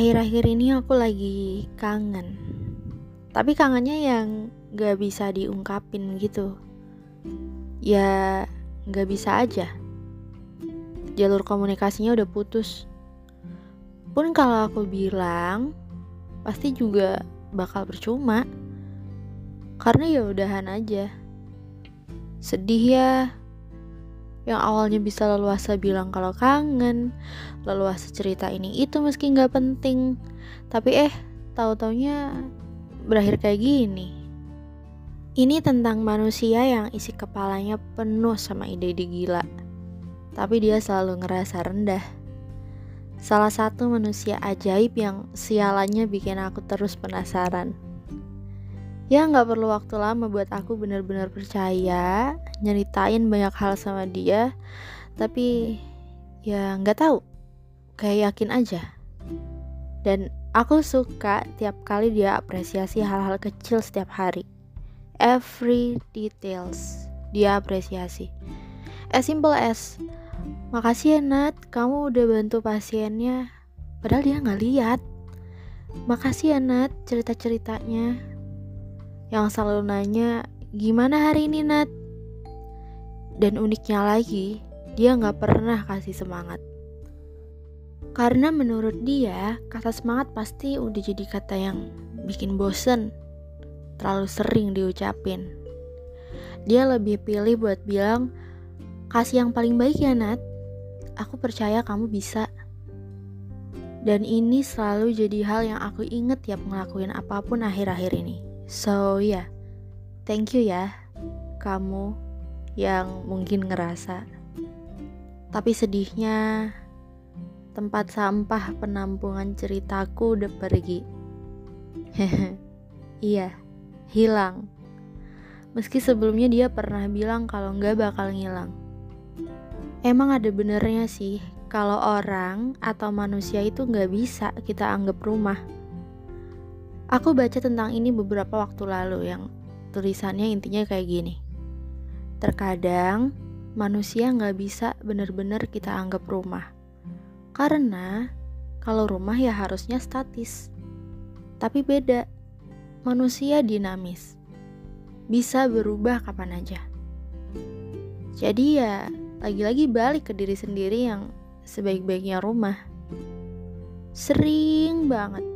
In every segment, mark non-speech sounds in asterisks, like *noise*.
Akhir-akhir ini aku lagi kangen. Tapi kangennya yang gak bisa diungkapin gitu. Ya gak bisa aja. Jalur komunikasinya udah putus. Pun kalau aku bilang, pasti juga bakal percuma. Karena ya udahan aja. Sedih ya, yang awalnya bisa leluasa bilang kalau kangen, leluasa cerita ini itu meski nggak penting, tapi eh tahu taunya berakhir kayak gini. Ini tentang manusia yang isi kepalanya penuh sama ide-ide gila, tapi dia selalu ngerasa rendah. Salah satu manusia ajaib yang sialannya bikin aku terus penasaran. Ya nggak perlu waktu lama buat aku benar-benar percaya, nyeritain banyak hal sama dia, tapi ya nggak tahu, kayak yakin aja. Dan aku suka tiap kali dia apresiasi hal-hal kecil setiap hari. Every details dia apresiasi. As simple as, makasih ya Nat, kamu udah bantu pasiennya. Padahal dia nggak lihat. Makasih ya Nat cerita-ceritanya yang selalu nanya, gimana hari ini Nat? Dan uniknya lagi, dia gak pernah kasih semangat. Karena menurut dia, kata semangat pasti udah jadi kata yang bikin bosen, terlalu sering diucapin. Dia lebih pilih buat bilang, kasih yang paling baik ya Nat, aku percaya kamu bisa. Dan ini selalu jadi hal yang aku inget tiap ngelakuin apa pun akhir-akhir ini. So ya, yeah. thank you ya kamu yang mungkin ngerasa. Tapi sedihnya tempat sampah penampungan ceritaku udah pergi. *laughs* iya, hilang. Meski sebelumnya dia pernah bilang kalau nggak bakal ngilang. Emang ada benernya sih kalau orang atau manusia itu nggak bisa kita anggap rumah Aku baca tentang ini beberapa waktu lalu yang tulisannya intinya kayak gini. Terkadang manusia nggak bisa benar-benar kita anggap rumah. Karena kalau rumah ya harusnya statis. Tapi beda, manusia dinamis. Bisa berubah kapan aja. Jadi ya lagi-lagi balik ke diri sendiri yang sebaik-baiknya rumah. Sering banget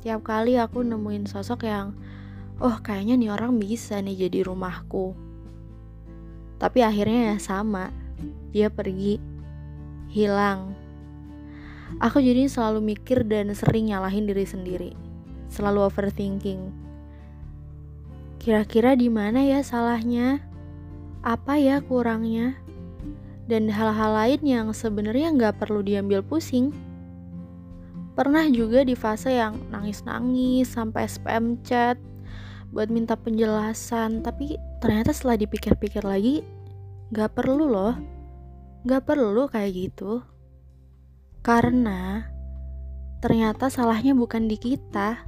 Tiap kali aku nemuin sosok yang, oh kayaknya nih orang bisa nih jadi rumahku. Tapi akhirnya ya sama, dia pergi, hilang. Aku jadi selalu mikir dan sering nyalahin diri sendiri, selalu overthinking. Kira-kira di mana ya salahnya? Apa ya kurangnya? Dan hal-hal lain yang sebenarnya nggak perlu diambil pusing. Pernah juga di fase yang nangis-nangis sampai spam chat buat minta penjelasan, tapi ternyata setelah dipikir-pikir lagi gak perlu loh. Gak perlu kayak gitu. Karena ternyata salahnya bukan di kita.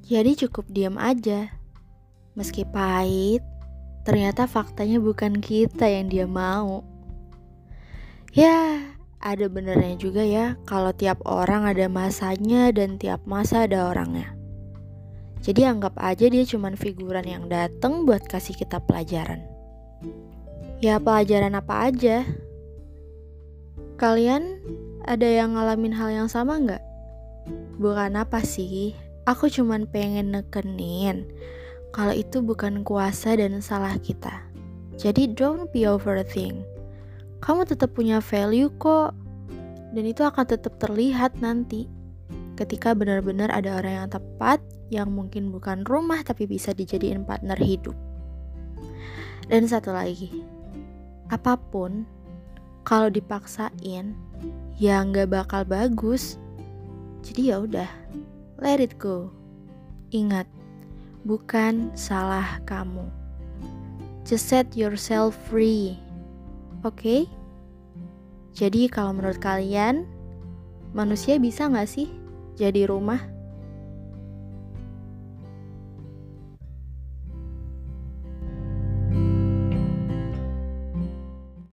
Jadi cukup diam aja. Meski pahit, ternyata faktanya bukan kita yang dia mau. Ya, ada benernya juga ya kalau tiap orang ada masanya dan tiap masa ada orangnya. Jadi anggap aja dia cuman figuran yang dateng buat kasih kita pelajaran. Ya pelajaran apa aja? Kalian ada yang ngalamin hal yang sama nggak? Bukan apa sih, aku cuman pengen nekenin kalau itu bukan kuasa dan salah kita. Jadi don't be overthink kamu tetap punya value kok. Dan itu akan tetap terlihat nanti ketika benar-benar ada orang yang tepat yang mungkin bukan rumah tapi bisa dijadiin partner hidup. Dan satu lagi, apa pun kalau dipaksain ya nggak bakal bagus. Jadi ya udah, let it go. Ingat, bukan salah kamu. Just set yourself free. Oke? Okay? Jadi kalau menurut kalian, manusia bisa nggak sih jadi rumah?